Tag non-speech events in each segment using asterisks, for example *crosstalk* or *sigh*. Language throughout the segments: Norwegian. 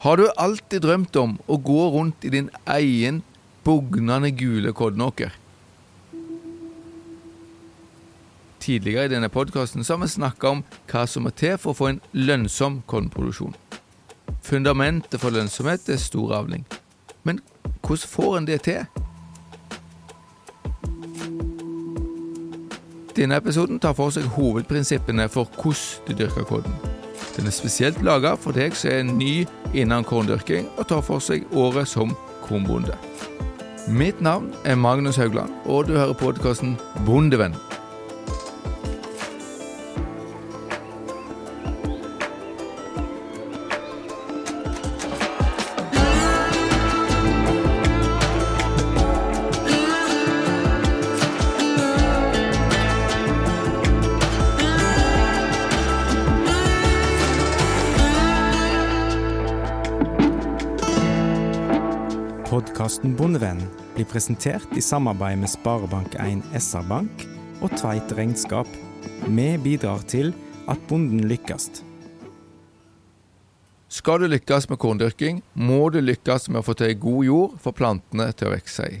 Har du alltid drømt om å gå rundt i din egen bugnende gule kodnåker? Tidligere i denne podkasten har vi snakka om hva som må til for å få en lønnsom kornproduksjon. Fundamentet for lønnsomhet er stor avling. Men hvordan får en det til? Denne episoden tar for seg hovedprinsippene for hvordan du dyrker korn. Den er spesielt laga for deg som er ny innen korndyrking, og tar for seg året som kornbonde. Mitt navn er Magnus Haugland, og du hører podkasten Bondevenn. Podkasten Bondevennen blir presentert i samarbeid med Sparebank1 SR-Bank og Tveit Regnskap. Vi bidrar til at bonden lykkes. Skal du lykkes med korndyrking, må du lykkes med å få til god jord for plantene til å vokse i.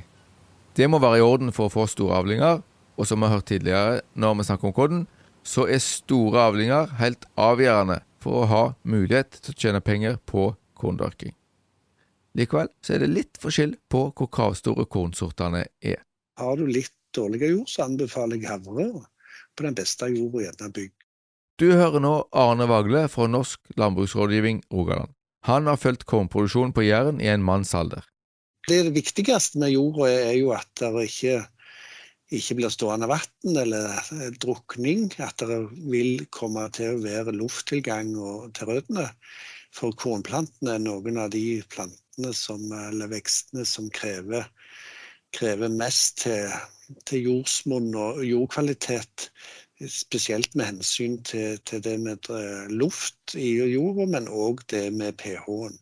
Det må være i orden for å få store avlinger, og som vi har hørt tidligere når vi snakker om korn, så er store avlinger helt avgjørende for å ha mulighet til å tjene penger på korndyrking. Likevel så er det litt forskjell på hvor kravstore kornsortene er. Har du litt dårligere jord, så anbefaler jeg havre. På den beste jorda gjerne bygg. Du hører nå Arne Vagle fra Norsk landbruksrådgivning Rogaland. Han har fulgt kornproduksjon på Jæren i en manns alder. Det viktigste med jorda er jo at det ikke, ikke blir stående vann eller drukning. At det vil komme til å være lufttilgang til røttene. For kornplantene er noen av de plantene som, eller vekstene som krever, krever mest til, til jordsmonn og jordkvalitet. Spesielt med hensyn til, til det med luft i jorda, men òg det med pH-en.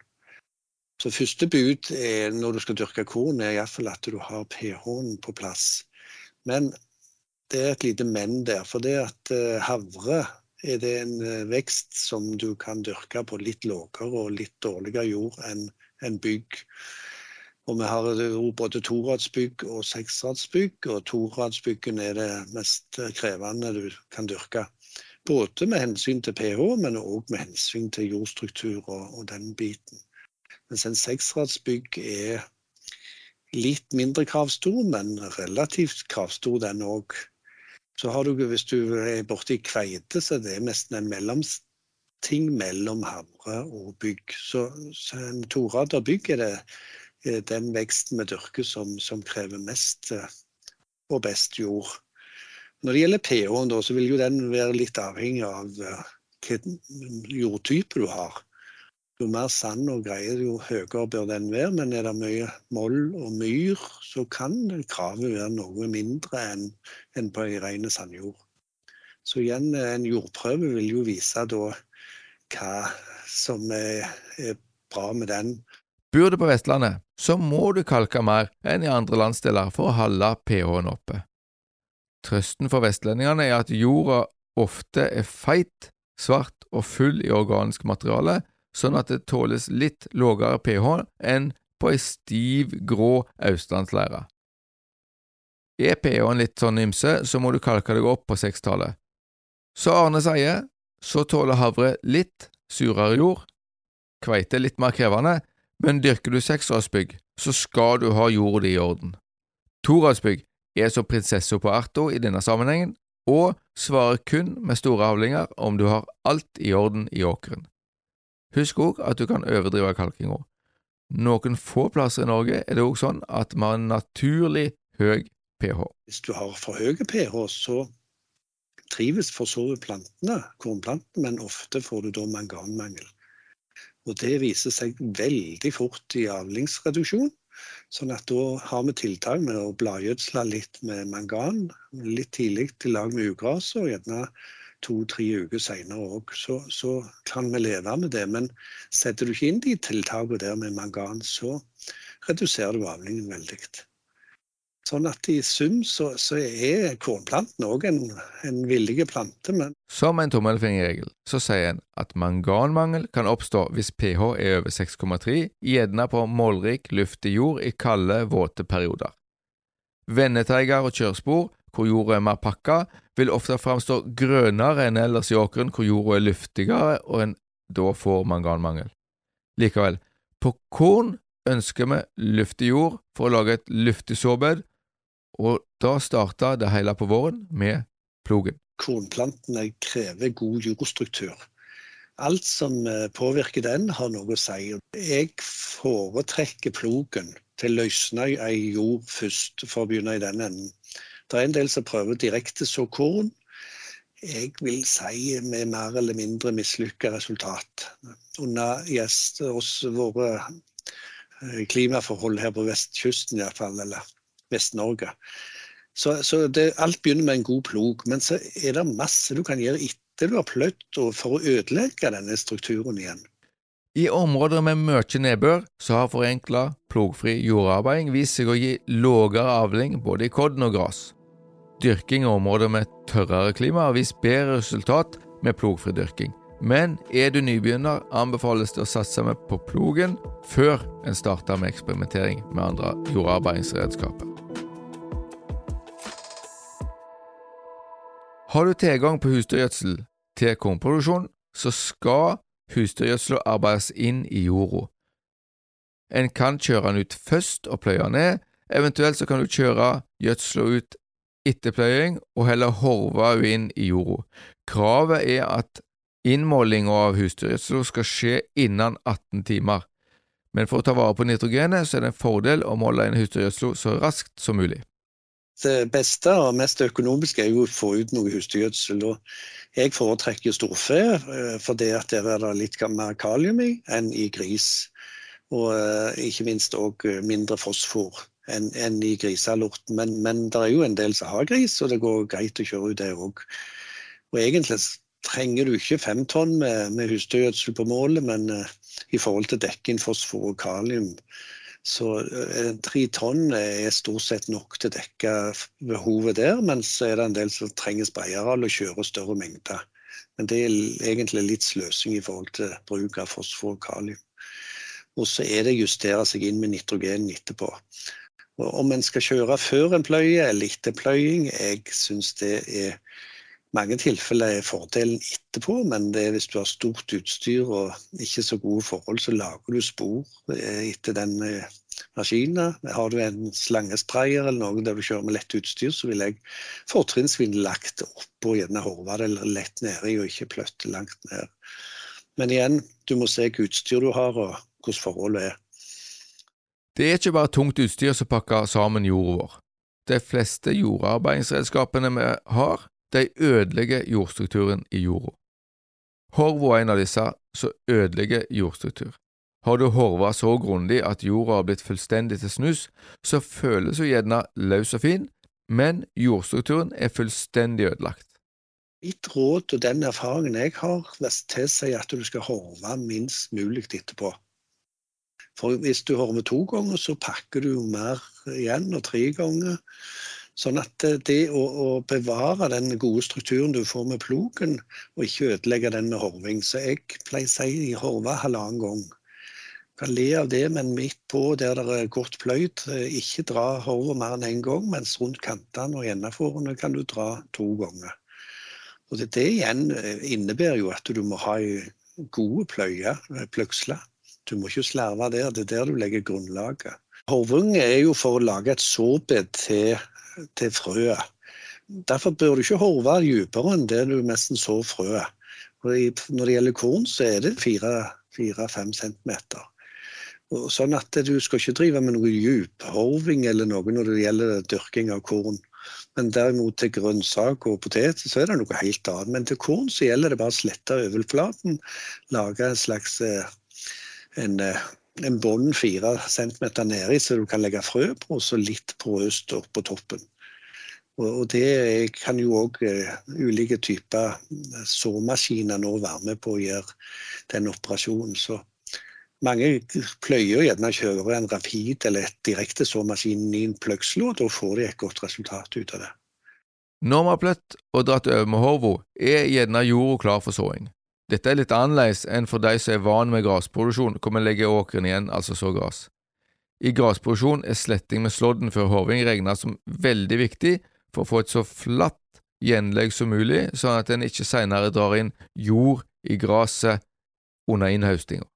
Så første bud er, når du skal dyrke korn, er iallfall at du har pH-en på plass. Men det er et lite men der. For det at havre er det en vekst som du kan dyrke på litt lavere og litt dårligere jord enn en bygg. Og vi har både toradsbygg og seksradsbygg, og toradsbyggene er det mest krevende du kan dyrke. Både med hensyn til pH, men òg med hensyn til jordstruktur og, og den biten. Mens en seksradsbygg er litt mindre kravstor, men relativt kravstor den òg. Så har du, hvis du er borti kveite, så det er nesten en mellomting mellom Hamre og bygg. Så, så en torader bygg er det er den veksten vi dyrker som, som, krever mest og best jord. Når det gjelder pH-en, så vil jo den være litt avhengig av hvilken jordtype du har. Jo mer sand og greier, jo høyere bør den være. Men er det mye moll og myr, så kan kravet være noe mindre enn, en på ei ren sandjord. Så igjen, en jordprøve vil jo vise da hva som er, er bra med den. Bor du på Vestlandet, så må du kalke mer enn i andre landsdeler for å holde pH-en oppe. Trøsten for vestlendingene er at jorda ofte er feit, svart og full i organisk materiale, sånn at det tåles litt lavere pH enn på ei stiv, grå østlandsleire. Er pH-en litt sånn ymse, så må du kalke deg opp på sekstallet. Så Arne sier, så tåler havre litt surere jord, kveite litt mer krevende, men dyrker du seksradsbygg, så skal du ha jorda di i orden. Toradsbygg er som prinsessa på erta i denne sammenhengen, og svarer kun med store avlinger om du har alt i orden i åkeren. Husk òg at du kan overdrive kalkinga. Noen få plasser i Norge er det òg sånn at vi har en naturlig høy pH. Hvis du har for høy pH, så trives for så vidt plantene, kornplantene, men ofte får du da manganmangel. Og det viser seg veldig fort i avlingsreduksjon. Sånn at da har vi tiltak med å bladgjødsle litt med mangan litt tidlig i lag med ugras, og gjerne to-tre uker senere òg. Så, så, kan vi leve med det. Men setter du ikke inn de tiltakene der med mangan, så reduserer du avlingen veldig. Sånn at i sum så, så er kornplanten òg en, en villig plante. Men... Som en tommelfingerregel så sier en at manganmangel kan oppstå hvis pH er over 6,3, gjerne på målrik, luftig jord i kalde, våte perioder. Vendeteiger og kjørespor hvor jorda er mer pakka, vil ofte framstå grønnere enn ellers i åkeren hvor jorda er luftigere og en da får manganmangel. Likevel, på korn ønsker vi luftig jord for å lage et luftig såbed, og da starta det hele på våren med plogen. Kornplantene krever god jordstruktur. Alt som eh, påvirker den, har noe å si. Jeg foretrekker plogen til å løsne ei jord først, for å begynne i den enden. Det er en del som prøver direkte så korn. Jeg vil si med mer eller mindre mislykka resultat. Under gjest, hos våre eh, klimaforhold her på vestkysten iallfall, eller Vest-Norge. Så, så det, alt begynner med en god plog. Men så er det masse du kan gjøre etter du har pløyd for å ødelegge denne strukturen igjen. I områder med mye nedbør så har forenkla, plogfri jordarbeiding vist seg å gi lavere avling både i kodden og gras. Dyrking i områder med tørrere klima har vist bedre resultat med plogfri dyrking. Men er du nybegynner, anbefales det å satse med på plogen før en starter med eksperimentering med andre jordarbeidingsredskaper. Har du tilgang på husdyrgjødsel til kornproduksjon, så skal husdyrgjødsla arbeides inn i jorda. En kan kjøre den ut først og pløye den ned, eventuelt så kan du kjøre gjødsla ut etter pløying og heller horve den inn i jorda. Kravet er at Innmåling av husdyrgjødsel skal skje innen 18 timer, men for å ta vare på nitrogenet så er det en fordel å måle inn husdyrgjødsel så raskt som mulig. Det beste og mest økonomiske er jo å få ut noe husdyrgjødsel. Jeg foretrekker storfe, eh, for det er det litt mer kalium i enn i gris. Og eh, ikke minst òg eh, mindre fosfor enn, en i grisealorten. Men, men det er jo en del som har gris, og det går greit å kjøre ut det òg. Og egentlig trenger du ikke fem tonn med, med husdyrgjødsel på målet, men uh, i forhold til dekking, fosfor og kalium, så uh, tre tonn er stort sett nok til å dekke behovet der, men så er det en del som trenger sprayareal og kjører større mengder. Men det er egentlig litt sløsing i forhold til bruk av fosfor og kalium. Og så er det å justere seg inn med nitrogen etterpå. Og om en skal kjøre før en pløye eller etter pløying, jeg syns det er mange tilfeller er fordelen etterpå, men det er hvis du har stort utstyr og ikke så gode forhold, så lager du spor eh, etter den eh, maskinen. Har du en slangesprayer eller noe der du kjører med lett utstyr, så vil jeg fortrinnsvis lagt opp og gjerne horva det lett nedi og ikke pløtte langt ned. Men igjen, du må se hvilket utstyr du har og hvordan forholdet er. Det er ikke bare tungt utstyr som pakker sammen jorda vår. De fleste jordarbeidsredskapene vi har, de ødelegger jordstrukturen i jorda. Horv er en av disse som ødelegger jordstruktur. Har du horva så grundig at jorda har blitt fullstendig til snus, så føles hun gjerne løs og fin, men jordstrukturen er fullstendig ødelagt. Mitt råd og den erfaringen jeg har, tilsier at du skal horve minst mulig etterpå. For hvis du horver to ganger, så pakker du mer igjen, og tre ganger. Sånn at det å, å, bevare den gode strukturen du får med plogen, og ikke ødelegge den med horving Så jeg pleier å si jeg horver halvannen gang. Kan le av det, men midt på der det er godt pløyd, ikke dra horva mer enn én en gang, mens rundt kantene og gjennomfårene kan du dra to ganger. Og det, det igjen eh, innebærer jo at du må ha gode pløyer, eh, pløksler. Du må ikke slerve der, det er der du legger grunnlaget. Horvung er jo for å lage et såbed til til frøet. Derfor bør du ikke horve dypere enn det du nesten så frøet. Når det gjelder korn, så er det 4-5 cm. Sånn at du skal ikke drive med noe dyphorving eller noe når det gjelder dyrking av korn. Men derimot til grønnsak og potet så er det noe helt annet. Men til korn så gjelder det bare å slette overflaten, lage en slags eh, en, eh, en bånd fire centimeter nedi så du kan legge frø på, og så litt porøst på toppen. Og, det kan jo òg uh, ulike typer såmaskiner nå være med på å gjøre den operasjonen. Så mange pløyer gjerne kjører en Rapid eller et direkte såmaskin i en pløgslo, og da får de et godt resultat ut av det. Når vi har pløtt og dratt over med hodet, er gjerne jorda klar for såing. Dette er litt annerledes enn for de som er vant med grasproduksjon, hvor vi legger åkeren igjen, altså så gras. I grasproduksjon er sletting med slåtten før hårving regnet som veldig viktig for å få et så flatt gjenlegg som mulig, sånn at en ikke senere drar inn jord i gresset under innhaustinga.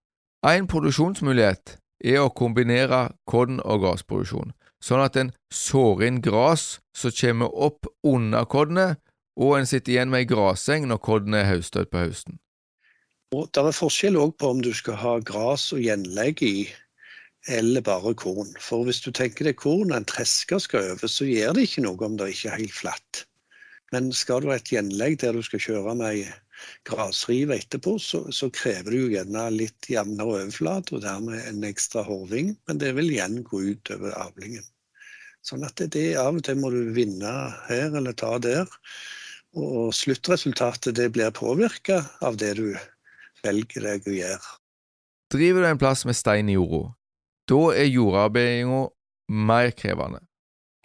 En produksjonsmulighet er å kombinere korn- og grasproduksjon, sånn at en sår inn gras som kommer opp under kornet, og en sitter igjen med ei graseng når kornet er høstet på høsten. Og Det er forskjell òg på om du skal ha gras og gjenlegg i, eller bare korn. For hvis du tenker deg korn en tresker skal over, så gjør det ikke noe om det ikke er helt flatt. Men skal du ha et gjenlegg der du skal kjøre med ei grasrive etterpå, så, så, krever det jo gjerne litt jevnere overflate og dermed en ekstra hårving. Men det vil igjen gå ut over avlingen. Sånn at det, det av og til må du vinne her eller ta der. Og sluttresultatet det blir påvirka av det du velger deg å gjøre. Driver du en plass med stein i jorda, da er jordarbeidinga mer krevende.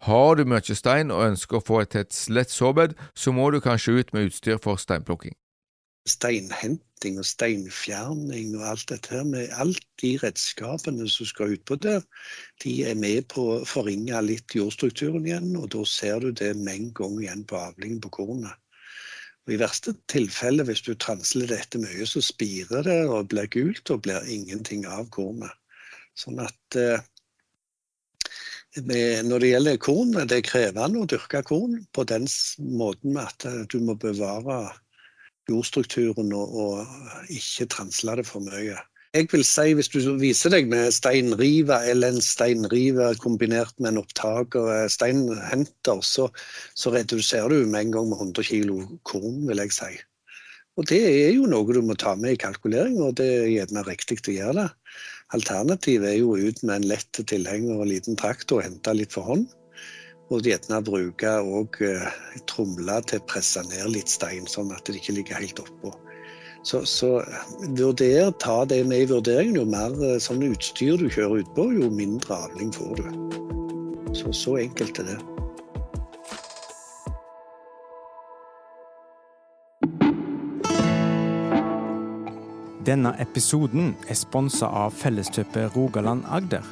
Har du mye stein og ønsker å få et tett lett såbed, så må du kanskje ut med utstyr for steinplukking. Steinhenting og steinfjerning og alt dette her, med alt de redskapene som skal utpå der, de er med på å forringe litt jordstrukturen igjen, og da ser du det med en gang igjen på avlingen på kornet. Og I verste tilfelle, hvis du transler dette mye, så spirer det og blir gult og blir ingenting av kornet. Sånn at eh, når det gjelder korn, det er krevende å dyrke korn på den måten at eh, du må bevare jordstrukturen og, og ikke transle det for mye jeg vil si, hvis du viser deg med steinrive eller en steinrive kombinert med en opptaker, steinhenter, så, så reduserer du med en gang med 100 kg korn, vil jeg si. Og Det er jo noe du må ta med i kalkulering, og det er gjerne riktig å gjøre det. Alternativet er jo ut med en lett tilhenger og liten traktor og hente litt for hånd. Og gjerne bruke òg eh, tromler til å presse ned litt stein, sånn at det ikke ligger helt oppå. Så, så vurder, ta det med i vurderingen. Jo mer eh, sånn utstyr du kjører ut på, jo mindre avling får du. Så, så enkelt er det. Denne episoden er sponsa av Felleskjøpet Rogaland Agder.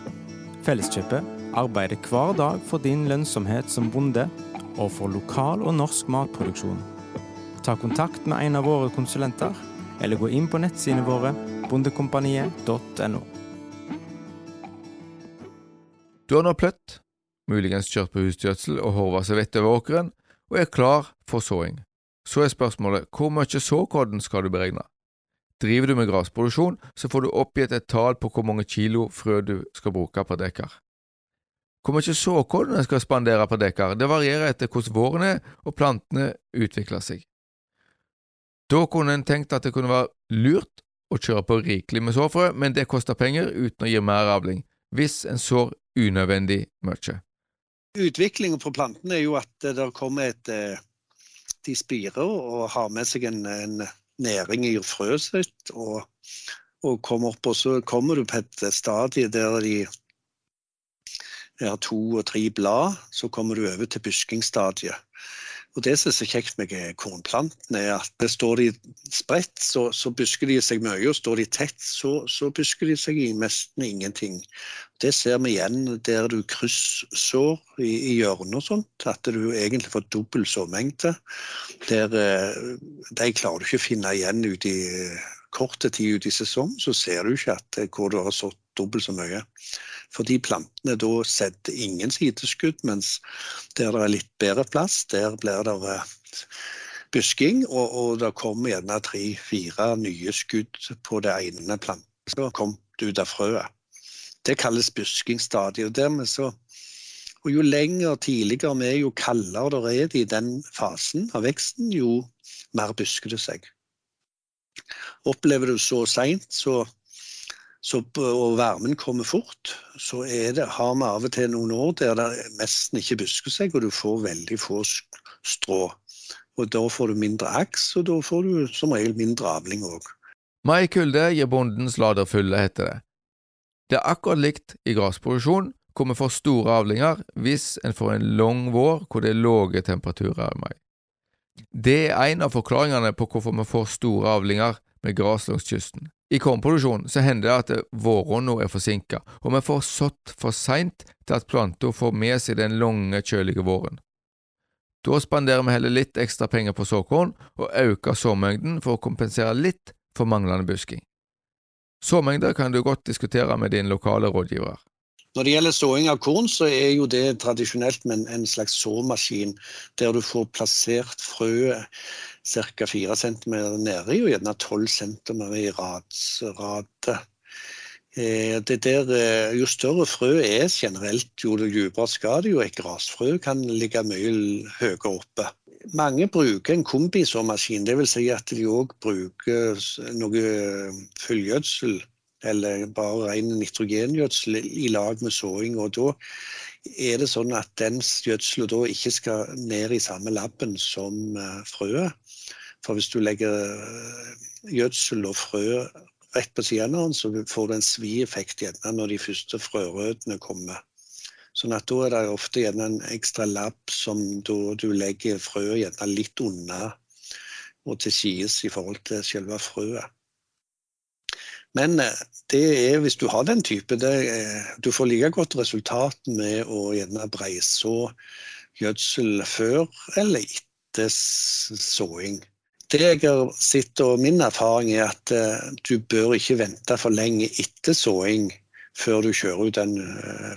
Felleskjøpet arbeider hver dag for din lønnsomhet som bonde, og for lokal og norsk matproduksjon. Ta kontakt med en av våre konsulenter eller gå inn på nettsidene våre bondekompaniet.no. Du har nå pløtt, muligens kjørt på husgjødsel og horva seg over åkeren, og er klar for såing. Så er spørsmålet hvor mye såkorn skal du beregne? Driver du med grasproduksjon, så får du oppgitt et tall på hvor mange kilo frø du skal bruke per dekar. Hvor mye såkorn skal spandere per dekar, det varierer etter hvordan våren er og plantene utvikler seg. Da kunne en tenkt at det kunne være lurt å kjøre på rikelig med såfrø, men det koster penger uten å gi mer avling, hvis en sår unødvendig mye. Utviklingen for plantene er jo at det kommer et eh, De spirer og har med seg en, en næring i frøet sitt, og, og kommer opp, og så kommer du på et stadie der de har to og tre blad, så kommer du over til buskingsstadiet. Og Det som er så kjekt med kornplantene, er at det står de spredt, så, så, busker de seg mye. og Står de tett, så, så busker de seg i nesten ingenting. Det ser vi igjen der du kryssår i, i hjørnet og sånt. At du egentlig får dobbel såmengde. Der eh, de klarer du ikke å finne igjen ut i korte tid ut i sesong, så ser du ikke at, hvor du har sådd dobbelt så mye. Fordi plantene da setter ingen sideskudd, mens der det er litt bedre plass, der blir det eh, busking, og, og det kommer gjerne tre-fire nye skudd på det ene planten som kom ut av frøet. Det kalles buskingsstadiet. og dermed så og Jo lenger tidligere vi er, jo kaldere det er i den fasen av veksten, jo mer busker det seg. Opplever du så seint, så så, og varmen kommer fort, så det, har vi av og til noen år der det nesten ikke busker seg, og du får veldig få strå. Og Da får du mindre aks, og da får du som regel mindre avling òg. Mai kulde gir bondens lader fulle, heter det. Det er akkurat likt i gressproduksjon, hvor vi får store avlinger hvis en får en lang vår hvor det er lave temperaturer i mai. Det er en av forklaringene på hvorfor vi får store avlinger med gras langs kysten. I kornproduksjonen så hender det at våronna er forsinka, og vi får sådd for seint til at planta får med seg den lange, kjølige våren. Da spanderer vi heller litt ekstra penger på såkorn og øker såmengden for å kompensere litt for manglende busking. Såmengder kan du godt diskutere med din lokale rådgiver. Når det gjelder såing av korn, så er jo det tradisjonelt med en slags såmaskin, der du får plassert frøet ca. 4 cm nedi og gjerne 12 cm i rade. Eh, det der, eh, jo større frø er generelt, jo dypere skal det. Jo et grasfrø kan ligge mye høyere oppe. Mange bruker en kombisåmaskin, dvs. Si at de òg bruker noe fullgjødsel eller bare ren nitrogengjødsel i lag med såing. og Da er det sånn at den gjødselen da ikke skal ned i samme labben som eh, frøet. For hvis du legger eh, gjødsel og frø rett på siden av den, så får du en svi-effekt gjerne når de første frørødene kommer. Sånn at da er det ofte gjerne en ekstra labb som du legger frøet gjerne litt unna og til sides i forhold til selve frøet. Men eh, det er, hvis du har den type det, Du får like godt resultat med å gjerne breiså gjødsel før eller etter såing. Det jeg har sett, og min erfaring er at uh, du bør ikke vente for lenge etter såing før du kjører ut den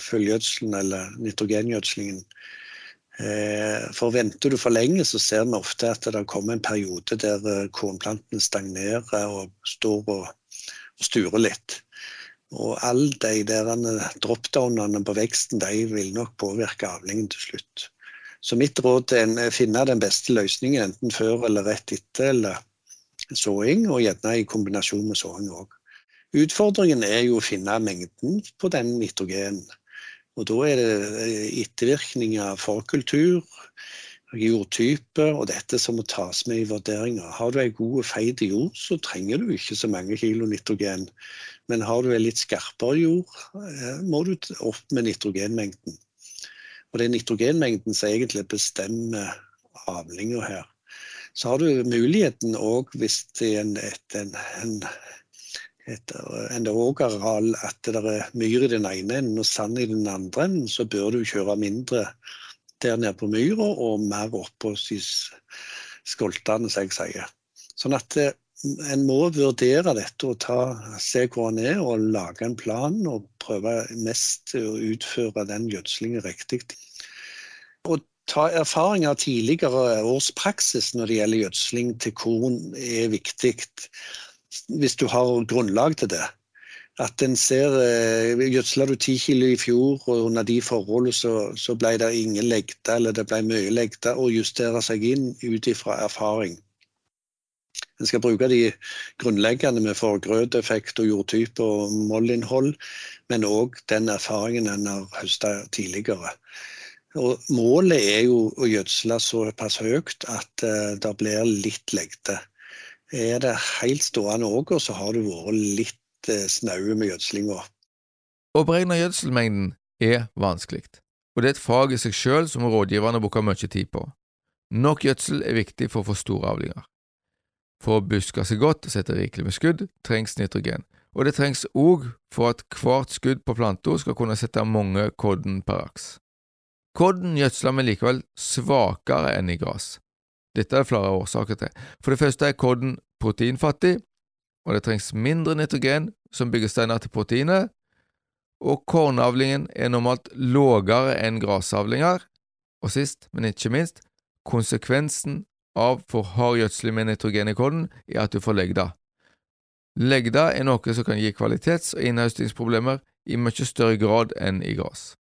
fullgjødselen eller nitrogengjødslingen. For venter du for lenge, så ser vi ofte at det kommer en periode der kornplantene stagnerer og står og sture litt. Og alle de der dropdownene på veksten de vil nok påvirke avlingen til slutt. Så mitt råd er å finne den beste løsningen enten før eller rett etter eller såing, og gjerne i kombinasjon med såing òg. Utfordringen er jo å finne mengden på den nitrogenen. Og da er det ettervirkninger av forkultur, jordtype og dette som må tas med i vurderinga. Har du ei god og feit jord, så trenger du ikke så mange kilo nitrogen. Men har du ei litt skarpere jord, eh, må du opp med nitrogenmengden. Og det er nitrogenmengden som egentlig bestemmer avlinga her. Så har du muligheten òg, hvis det er en, et, en, en et, en ågerareal at det er myr i den ene enden og sand i den andre enden, så bør du kjøre mindre der nede på myra og mer oppå skoltene, som jeg sier. Sånn at eh, en må vurdere dette og ta, se hvor en er, og lage en plan og prøve mest å utføre den gjødslingen riktig. Å ta erfaring av tidligere års praksis når det gjelder gjødsling til korn, er viktig hvis du har grunnlag til det at en ser eh, Gjødsla du ti kilo i fjor, og under de forholdene så, så ble det ingen legde, eller det ble mye legde, og justere seg inn ut ifra erfaring. En skal bruke de grunnleggende med forgrøteffekt og jordtype og mollinnhold, men òg den erfaringen en har høsta tidligere. Og målet er jo å gjødsle såpass høyt at eh, det blir litt legde. Er det helt stående åker, så har du vært litt snaue med gjødslinga. Å beregne gjødselmengden er vanskelig, og det er et fag i seg selv som rådgiverne bruker mye tid på. Nok gjødsel er viktig for å få store avlinger. For å buske seg godt og sette rikelig med skudd trengs nitrogen, og det trengs òg for at hvert skudd på planta skal kunne sette mange kodden per aks. Kodden gjødsler vi likevel svakere enn i gress. Dette er det flere årsaker til. For det første er kodden proteinfattig, og det trengs mindre nitrogen som bygger steiner til proteinet, og kornavlingen er normalt lågere enn grasavlinger, og sist, men ikke minst, konsekvensen av for hard gjødsling med nitrogen i kornen er at du får legda. Legda er noe som kan gi kvalitets- og innhøstingsproblemer i mye større grad enn i gress.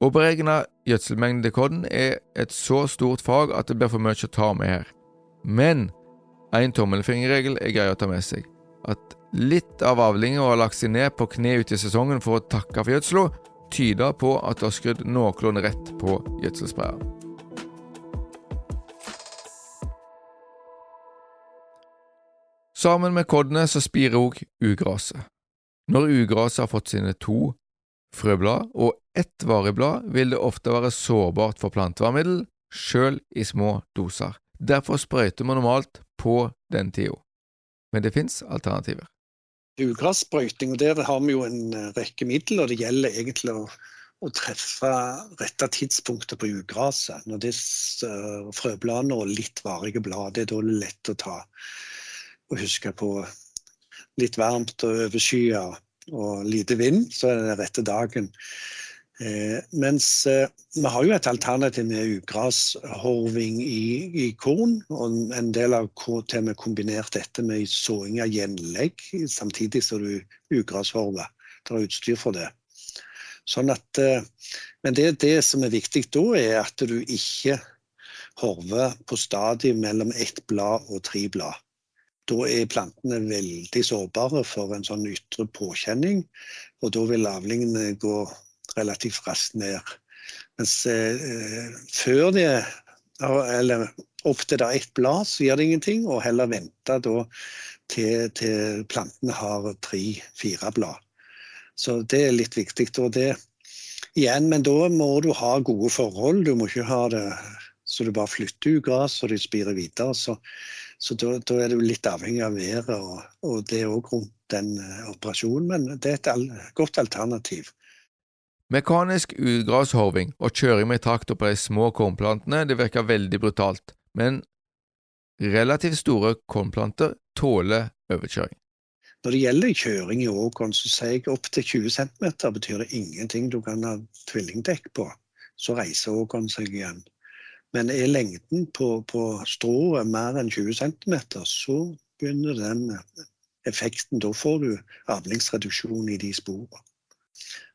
Å beregne gjødselmengden til korn er et så stort fag at det blir for mye å ta med her. Men en tommelfingerregel er grei å ta med seg. At litt av avlinga har lagt seg ned på kne ute i sesongen for å takke for gjødsla, tyder på at du har skrudd noenlunde rett på gjødselsprayeren. Sammen med koddene så spirer òg ugraset. Når ugraset har fått sine to frøblad og ett varig blad, vil det ofte være sårbart for plantevernmiddel, sjøl i små doser. Derfor sprøyter man normalt på den tida. Men det fins alternativer. Ugrassprøyting, der har vi jo en eh, rekke midler, det gjelder egentlig å, å treffe rette tidspunktet på ugraset. Når det er uh, frøbladene og litt varige blad, det er da lett å ta og huske på litt varmt og overskya og lite vind, så er det den rette dagen. Eh, mens eh, vi har jo et alternativ med ugrashorving i, i, korn. Og en del av til og kombinert dette med såing av gjenlegg samtidig som du ugrashorver. Det er utstyr for det. Sånn at, eh, men det, det som er viktig da, er at du ikke horver på stadiet mellom ett blad og tre blad. Da er plantene veldig sårbare for en sånn ytre påkjenning, og da vil avlingene gå relativt raskt ned. Mens eh, før det, eller opp til det ett blad, så gjør det ingenting, og heller vente da til, til plantene har tre-fire blad. Så det er litt viktig. og det igjen, Men da må du ha gode forhold. Du må ikke ha det så du bare flytter ut gress og de spirer videre. Så, så da, da, er du litt avhengig av været og, og det òg rundt den uh, operasjonen. Men det er et godt alternativ. Mekanisk ugrashorving og kjøring med traktor på de små kornplantene det virker veldig brutalt, men relativt store kornplanter tåler overkjøring. Når det gjelder kjøring i åkeren, så sier jeg opp til 20 cm betyr det ingenting du kan ha tvillingdekk på. Så reiser åkeren seg igjen. Men er lengden på, på strået mer enn 20 cm, så begynner den effekten. Da får du avlingsreduksjon i de sporene.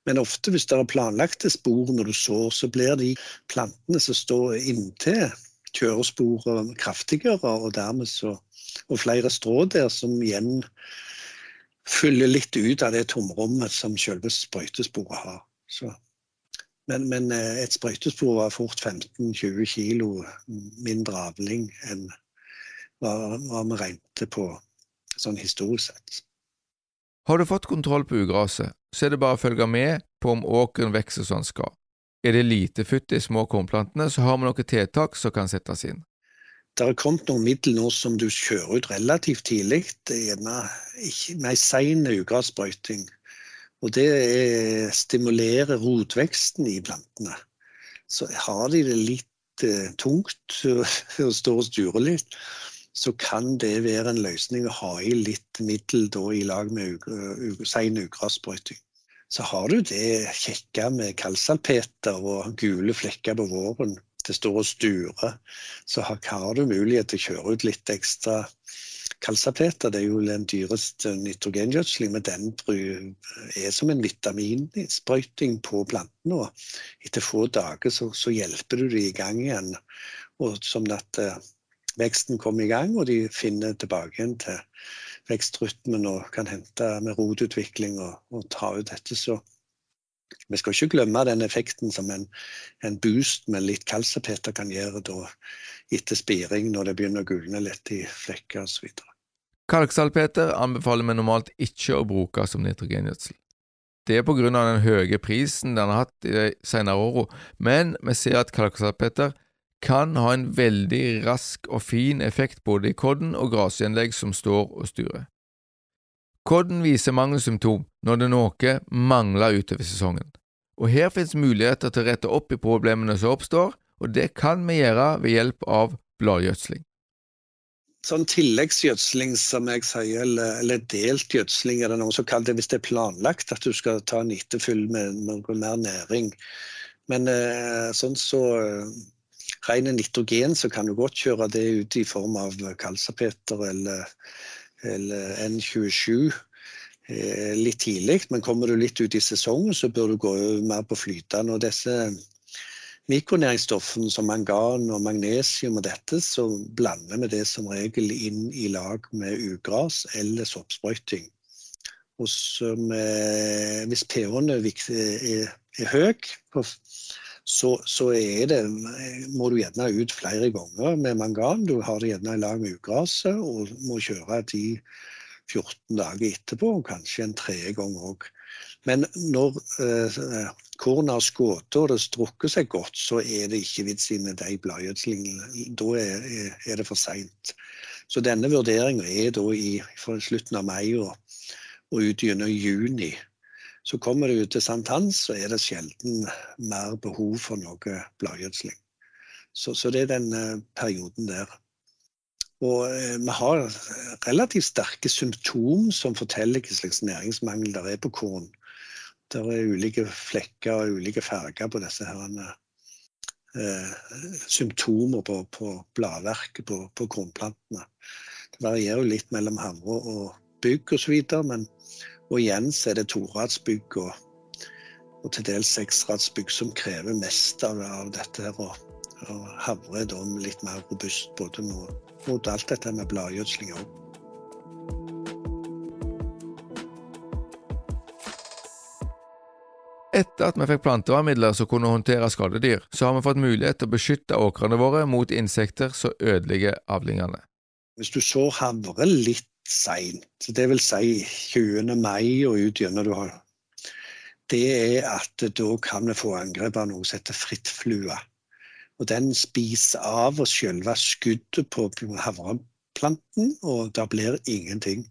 Men ofte hvis det er planlagte spor når du sår, så blir de plantene som står inntil kjøresporet kraftigere, og dermed så og flere strå der som igjen fyller litt ut av det tomrommet som selve sprøytesporet har. Så. Men, men, eh, et sprøytespor var fort 15-20 kilo mindre avling enn hva, vi regnet på sånn historisk sett. Har du fått kontroll på ugraset, så er det bare å følge med på om åkeren vokser som den skal. Er det lite futt i små kornplantene, så har vi noen tiltak som kan settes inn. Det har kommet noen middel nå som du kjører ut relativt tidlig. Er gjerne med ei sein ugrassprøyting. Og det stimulerer rotveksten i plantene. Så har de det litt eh, tungt *laughs* og står og sturer litt, så kan det være en løsning å ha i litt middel da, i lag med sein ugrassprøyting. Så har du det kjekke med kalsalpeter og gule flekker på våren. Det står og sturer. Så har, du mulighet til å kjøre ut litt ekstra kalsalpeter. Det er jo den dyreste nitrogengjødselen, men den er som en vitaminsprøyting på plantene. Etter få dager så, så hjelper du dem i gang igjen. Og som at uh, veksten kommer i gang, og de finner tilbake igjen til vekstrytmen og kan hente med rotutvikling og, og ta ut dette. Så vi skal ikke glemme den effekten som en, en boost med litt kalsepeter kan gjøre da, etter spiring, når det begynner å gulne litt i flekker osv. Kalksalpeter anbefaler vi normalt ikke å bruke som nitrogengjødsel. Det er på grunn av den høye prisen den har hatt i de senere årene, men vi ser at kalksalpeter kan ha en veldig rask og fin effekt både i kodden og grasgjenlegg som står og sturer. Kodden viser mangelsymptom når det noe mangler utover sesongen, og her finnes muligheter til å rette opp i problemene som oppstår, og det kan vi gjøre ved hjelp av bladgjødsling. Sånn tilleggsgjødsling, som jeg sier, eller, eller delt gjødsling, er det noen som kaller det hvis det er planlagt at du skal ta en etterfyll med noe mer næring. Men eh, sånn så ren nitrogen, så kan du godt kjøre det ut i form av kalsapeter eller, eller N27 eh, litt tidlig. Men kommer du litt ut i sesongen, så bør du gå mer på flytende. Og disse mikronæringsstoffene som mangan og magnesium og dette, så blander vi det som regel inn i lag med ugras eller soppsprøyting. Og som, hvis pH-en er, er, høy så, så det, må du gjerne ut flere ganger med mangan. Du har det gjerne i lag med ugraset og må kjøre de 14 dager etterpå, kanskje en tredje gang òg. Men når eh, kornet har skutt og det strukker seg godt, så er det ikke vits i de bladgjødslingene. Da er, er, det for seint. Så denne vurderinga er da i, slutten av mai og, og ut gjennom juni. Så kommer du til sankthans, så er det sjelden mer behov for noe bladgjødsling. Så, så, det er den uh, perioden der. Og uh, vi har relativt sterke symptom som forteller hva slags næringsmangel det er på korn. Det er ulike flekker og ulike farger på disse her, Eh, symptomer på, på bladverket på, på kornplantene. Det varierer jo litt mellom havre og bygg osv. Men og igjen så er det toradsbygg og, og til dels seksradsbygg som krever mest av, av dette. her, og, og Havre da litt mer robust både mot, mot alt dette med bladgjødsling òg. Etter at vi fikk plantevernmidler som kunne håndtere skadedyr, så har vi fått mulighet til å beskytte åkrene våre mot insekter som ødelegger avlingene. Hvis du så havre litt seint, det vil si 20. mai og ut gjennom du har det er at da kan vi få angrep av noe som heter frittflue. Og den spiser av oss selve skuddet på havreplanten, og det blir ingenting.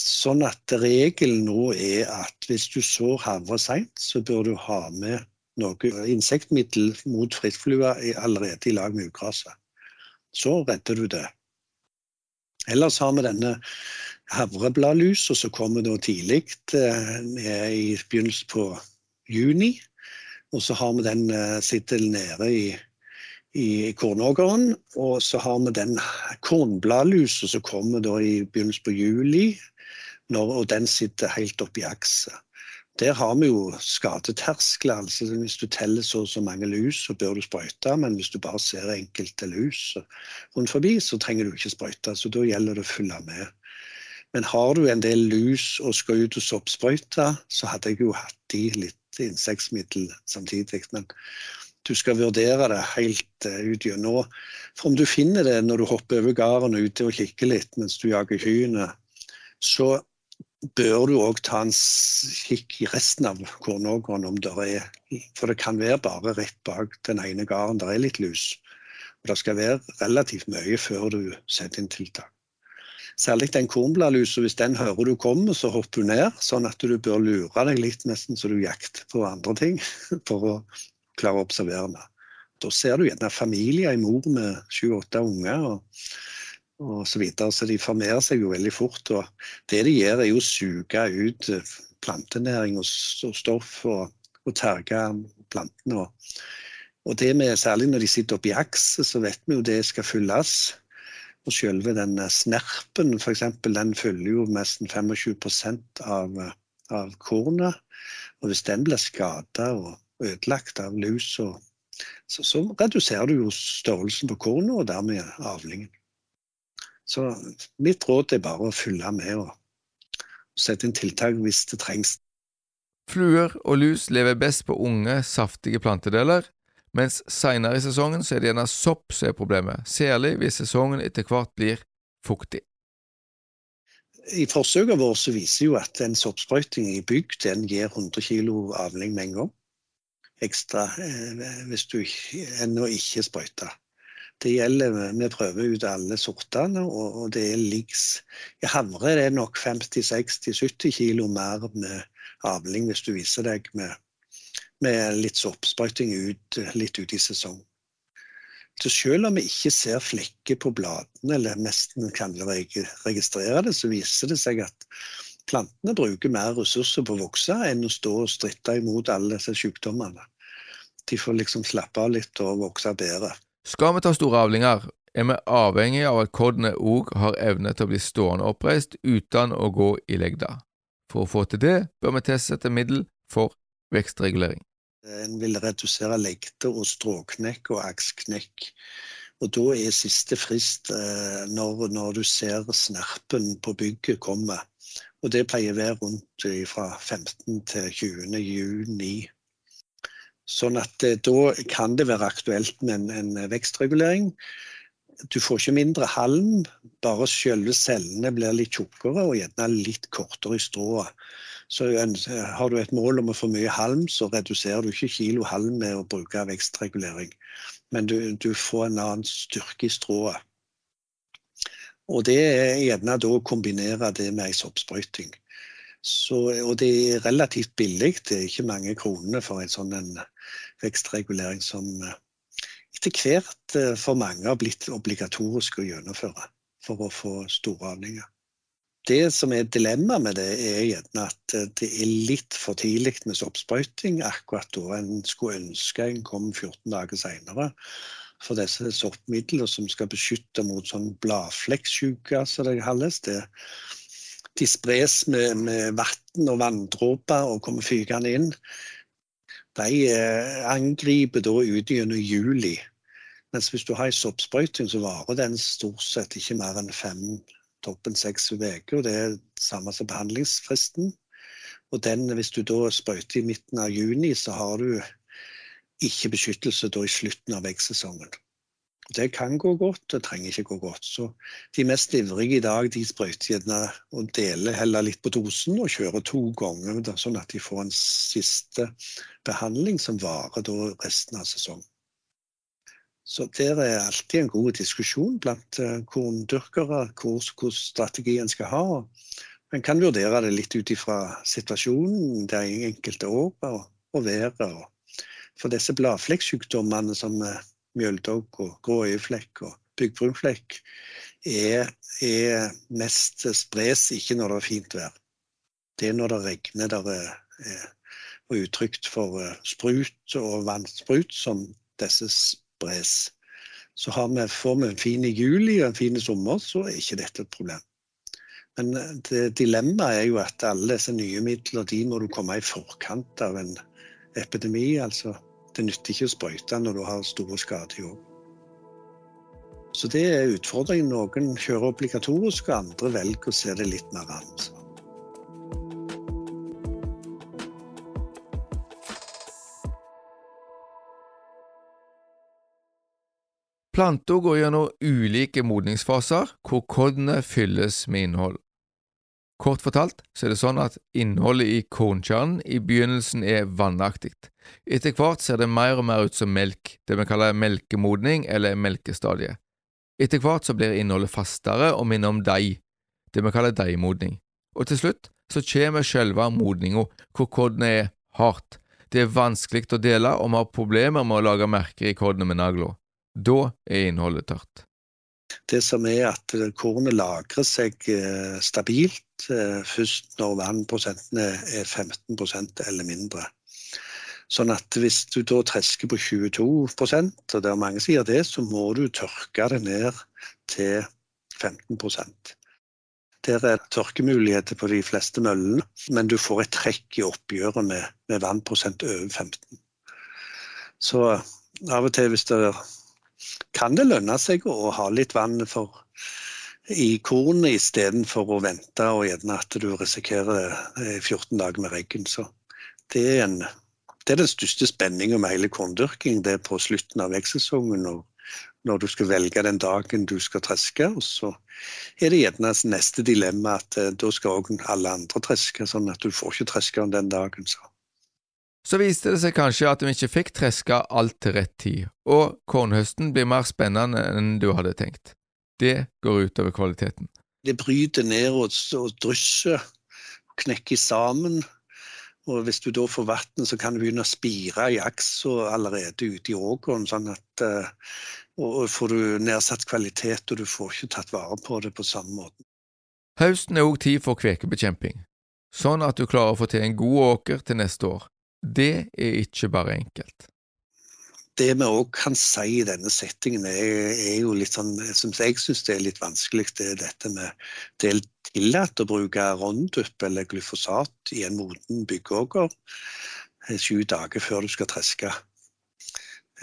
Sånn at regelen nå er at hvis du sår havre seint, så bør du ha med noe insektmiddel mot frittflue allerede i lag med ugraset. Så redder du det. Ellers har vi denne havrebladlusa som kommer da tidlig, eh, i begynnelsen på juni. Og så har vi den eh, sitter nede i, i kornåkeren. Og så har vi den kornbladlusa som kommer da i begynnelsen på juli, når, og den sitter helt oppi akset. Der har vi jo skadeterskler. altså Hvis du teller så og så mange lus, så bør du sprøyte. Men hvis du bare ser enkelte lus rundt forbi, så trenger du ikke sprøyte. Så da gjelder det å følge med. Men har du en del lus og skal ut og soppsprøyte, så hadde jeg jo hatt de litt insektmiddel samtidig. Men du skal vurdere det helt uh, ut gjennom. For om du finner det når du hopper over gården ute og kikker litt mens du jager kyrne, så bør du òg ta en kikk i resten av kornåkeren om det er For det kan være bare rett bak den ene gården der er litt lus. Og det skal være relativt mye før du setter inn tiltak. Særlig den kornbladlusa, hvis den hører du kommer, så hopper du ned. Sånn at du bør lure deg litt nesten så du jakter på andre ting *laughs* for å klare å observere det. Da ser du gjerne familier, i mor med sju-åtte unger. Og så videre. Så de formerer seg jo veldig fort. Og det de gjør, er jo å suge ut eh, plantenæring og, stoff og, og terge plantene. Og, og det med, særlig når de sitter oppi akset, så vet vi jo det skal fylles. Og selve den eh, snerpen, f.eks., den fyller jo nesten 25% av, av kornet. Og hvis den blir skada og ødelagt av lus, så, så, så reduserer du jo størrelsen på kornet, og dermed avlingen. Så mitt råd er bare å følge med og sette inn tiltak hvis det trengs. Fluer og lus lever best på unge, saftige plantedeler, mens seinere i sesongen så er det gjerne sopp som er problemet, særlig hvis sesongen etter hvert blir fuktig. I forsøkene våre så viser jo at en soppsprøyting i bygg den gir 100 kg avling med en gang. Ekstra eh, hvis du ennå ikke sprøyter. Det gjelder, Vi prøver ut alle sortene, og, og det er liks. I havre det nok 50-60-70 kilo mer med avling hvis du viser deg med, med litt soppsprøyting ut, litt ute i sesong. Så selv om vi ikke ser flekker på bladene, eller nesten kan registrere det, så viser det seg at plantene bruker mer ressurser på å vokse enn å stå og stritte imot alle disse sykdommene. De får liksom slappe av litt og vokse bedre. Skal vi ta store avlinger, er vi avhengig av at koddene òg har evne til å bli stående oppreist uten å gå i legda. For å få til det bør vi tilsette middel for vekstregulering. En vil redusere legde og stråknekk og aksknekk. Og da er siste frist eh, når, når, du ser snerpen på bygget komme. Og det pleier å være rundt fra 15. til 20. juni Sånn at eh, da kan det være aktuelt med en, en vekstregulering. du får ikke mindre halm, bare selve cellene blir litt tjukkere og gjerne litt kortere i strået. Så har du et mål om å få mye halm, så reduserer du ikke kilo halm med å bruke vekstregulering. Men du, du får en annen styrke i strået. Og det er gjerne da å kombinere det med ei soppsprøyting. og det er relativt billig. Det er ikke mange kronene for en sånn en vekstregulering som etter hvert eh, for mange har blitt obligatorisk å gjennomføre for å få store avlinger. Det som er dilemmaet med det, er gjerne at eh, det er litt for tidlig med soppsprøyting akkurat da en skulle ønske en kom 14 dager senere. For disse soppmidlene som skal beskytte mot sånn bladflekksjuke, som det kalles. Det, de spres med, med vann og vanndråper og kommer fygende inn de eh, angriper da ut gjennom juli. Mens hvis du har en soppsprøyting, så varer den stort sett ikke mer enn fem, toppen seks uker. Det er det samme som behandlingsfristen. Og den, hvis du da sprøyter i midten av juni, så har du ikke beskyttelse da i slutten av vektsesongen. Det kan gå godt, det trenger ikke gå godt. Så de mest ivrige i dag de sprøyter gjerne og deler heller litt på dosen og kjører to ganger, sånn at de får en siste behandling som varer resten av sesongen. Så der er alltid en god diskusjon blant uh, korndyrkere hvor, strategien skal ha. En kan vurdere det litt ut ifra situasjonen det enkelte året og, og været. For disse bladflekksykdommene som mjøldogg og grå øyeflekk og byggbrunflekk er, er, mest spres ikke når det er fint vær. Det er når det regner der er, og utrygt for eh, sprut og vannsprut som disse spres. Så vi, får vi en fin juli og en fin sommer, så er ikke dette et problem. Men eh, dilemmaet er jo at alle disse nye midler de må du komme i forkant av en epidemi. altså det nytter ikke å sprøyte når du har store skader i hodet. Så det er utfordringen. Noen kjører obligatorisk, og andre velger å se det litt mer an. Planter går gjennom ulike modningsfaser, hvor kodene fylles med innhold. Kort fortalt så er det sånn at innholdet i kornkjernen i begynnelsen er vannaktig. Etter hvert ser det mer og mer ut som melk, det vi kaller melkemodning eller melkestadiet. Etter hvert så blir innholdet fastere og minner om deig, det vi kaller deigmodning. Og til slutt så kommer selve modninga, hvor kodene er hardt. Det er vanskelig å dele, og vi har problemer med å lage merker i kodene med nagla. Da er innholdet tørt. Det som er at kornet lagrer seg eh, stabilt eh, først når vannprosentene er 15% eller mindre. Sånn at hvis du da tresker på 22% og det er mange som sier det, så må du tørke det ned til 15% Der er tørkemuligheter på de fleste møllene, men du får et trekk i oppgjøret med, med vannprosent over 15 Så av og til hvis det er kan det lønne seg å ha litt vann for, i kornet istedenfor å vente og gjerne at du risikerer 14 dager med regn. Så det er, en, det er den største spenninga med hele korndyrking. Det er på slutten av vekstsesongen og når du skal velge den dagen du skal treske. Og så er det gjerne neste dilemma at eh, da skal òg alle andre treske, sånn at du får ikke treske den dagen. så. Så viste det seg kanskje at vi ikke fikk treska alt til rett tid, og kornhøsten blir mer spennende enn du hadde tenkt. Det går utover kvaliteten. Det bryter ned og, og drysser, knekker sammen. Og hvis du da får vann, så kan du begynne å spire i aksa allerede ute i åkeren. Sånn at uh, og får du nedsatt kvalitet, og du får ikke tatt vare på det på samme måte. Høsten er òg tid for kvekebekjemping, sånn at du klarer å få til en god åker til neste år. Det er ikke bare enkelt. Det vi òg kan si i denne settingen, er, er jo litt sånn som jeg syns er litt vanskelig, det er dette med det er tillatt å bruke Roundup eller glyfosat i en moden byggeåker eh, sju dager før du skal treske.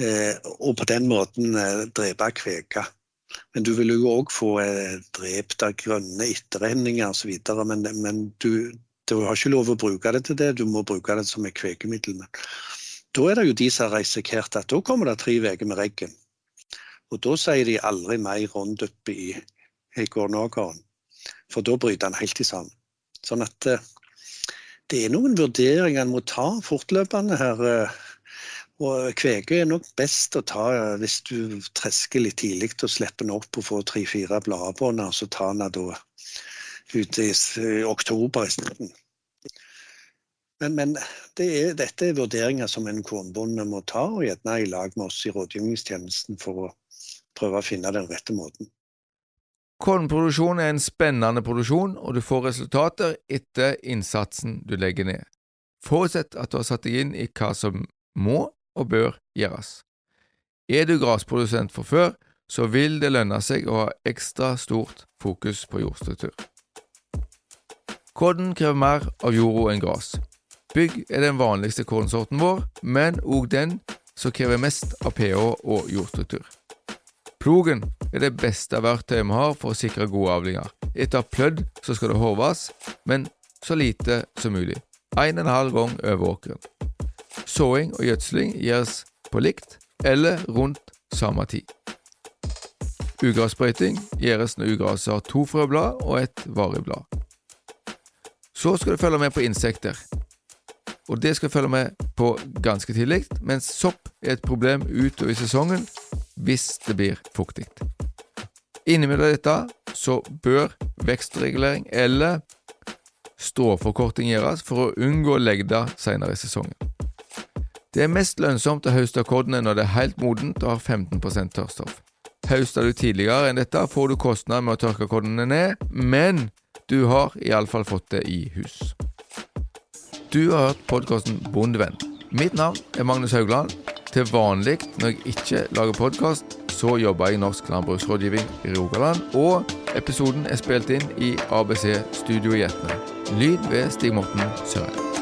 Eh, og på den måten eh, drepe kveka. Men du vil jo òg få eh, drept av grønne etterrenninger osv. Men, men du, du har ikke lov å bruke det til det, du må bruke det som et kvekemiddel. Da er det jo de som har risikert at da kommer det tre uker med regn. Og da sier de aldri mer Roundup i, i gårdnågeren, for da bryter han helt sammen. Sånn at eh, det er noen vurderinger en må ta fortløpende her. eh, Og kvege er nok best å ta eh, hvis du tresker litt tidlig og slipper den opp og får tre-fire blader på den, og så tar den da ut i oktober i. Men, men det er, dette er vurderinger som en kornbonde må ta, og gjerne i lag med oss i rådgivningstjenesten for å prøve å finne den rette måten. Kornproduksjon er en spennende produksjon, og du får resultater etter innsatsen du legger ned. Forutsett at du har satt deg inn i hva som må og bør gjøres. Er du grasprodusent fra før, så vil det lønne seg å ha ekstra stort fokus på jordstruktur. Korn krever mer av jorda enn gras. Bygg er den vanligste kornsorten vår, men òg den som krever mest av pH og jordstruktur. Plogen er det beste verktøyet vi har for å sikre gode avlinger. Etter å ha plødd så skal det håves, men så lite som mulig. En og en halv gang over åkeren. Såing og gjødsling gjøres på likt eller rundt samme tid. Ugressprøyting gjøres når ugraset har to frøblad og et varig blad. Så skal du følge med på insekter, og det skal du følge med på ganske tidlig, mens sopp er et problem utover i sesongen hvis det blir fuktig. Innimellom dette så bør vekstregulering eller stråforkorting gjøres for å unngå legda senere i sesongen. Det er mest lønnsomt å høste akkordene når det er helt modent og har 15% tørrstoff. Høster du tidligere enn dette, får du kostnader med å tørke akkordene ned, men du har iallfall fått det i hus. Du har hørt podkasten Bondevenn. Mitt navn er Magnus Haugland. Til vanlig når jeg ikke lager podkast, så jobber jeg i Norsk landbruksrådgivning i Rogaland, og episoden er spilt inn i ABC Studio i Etne. Lyd ved Stig Morten Sørheim.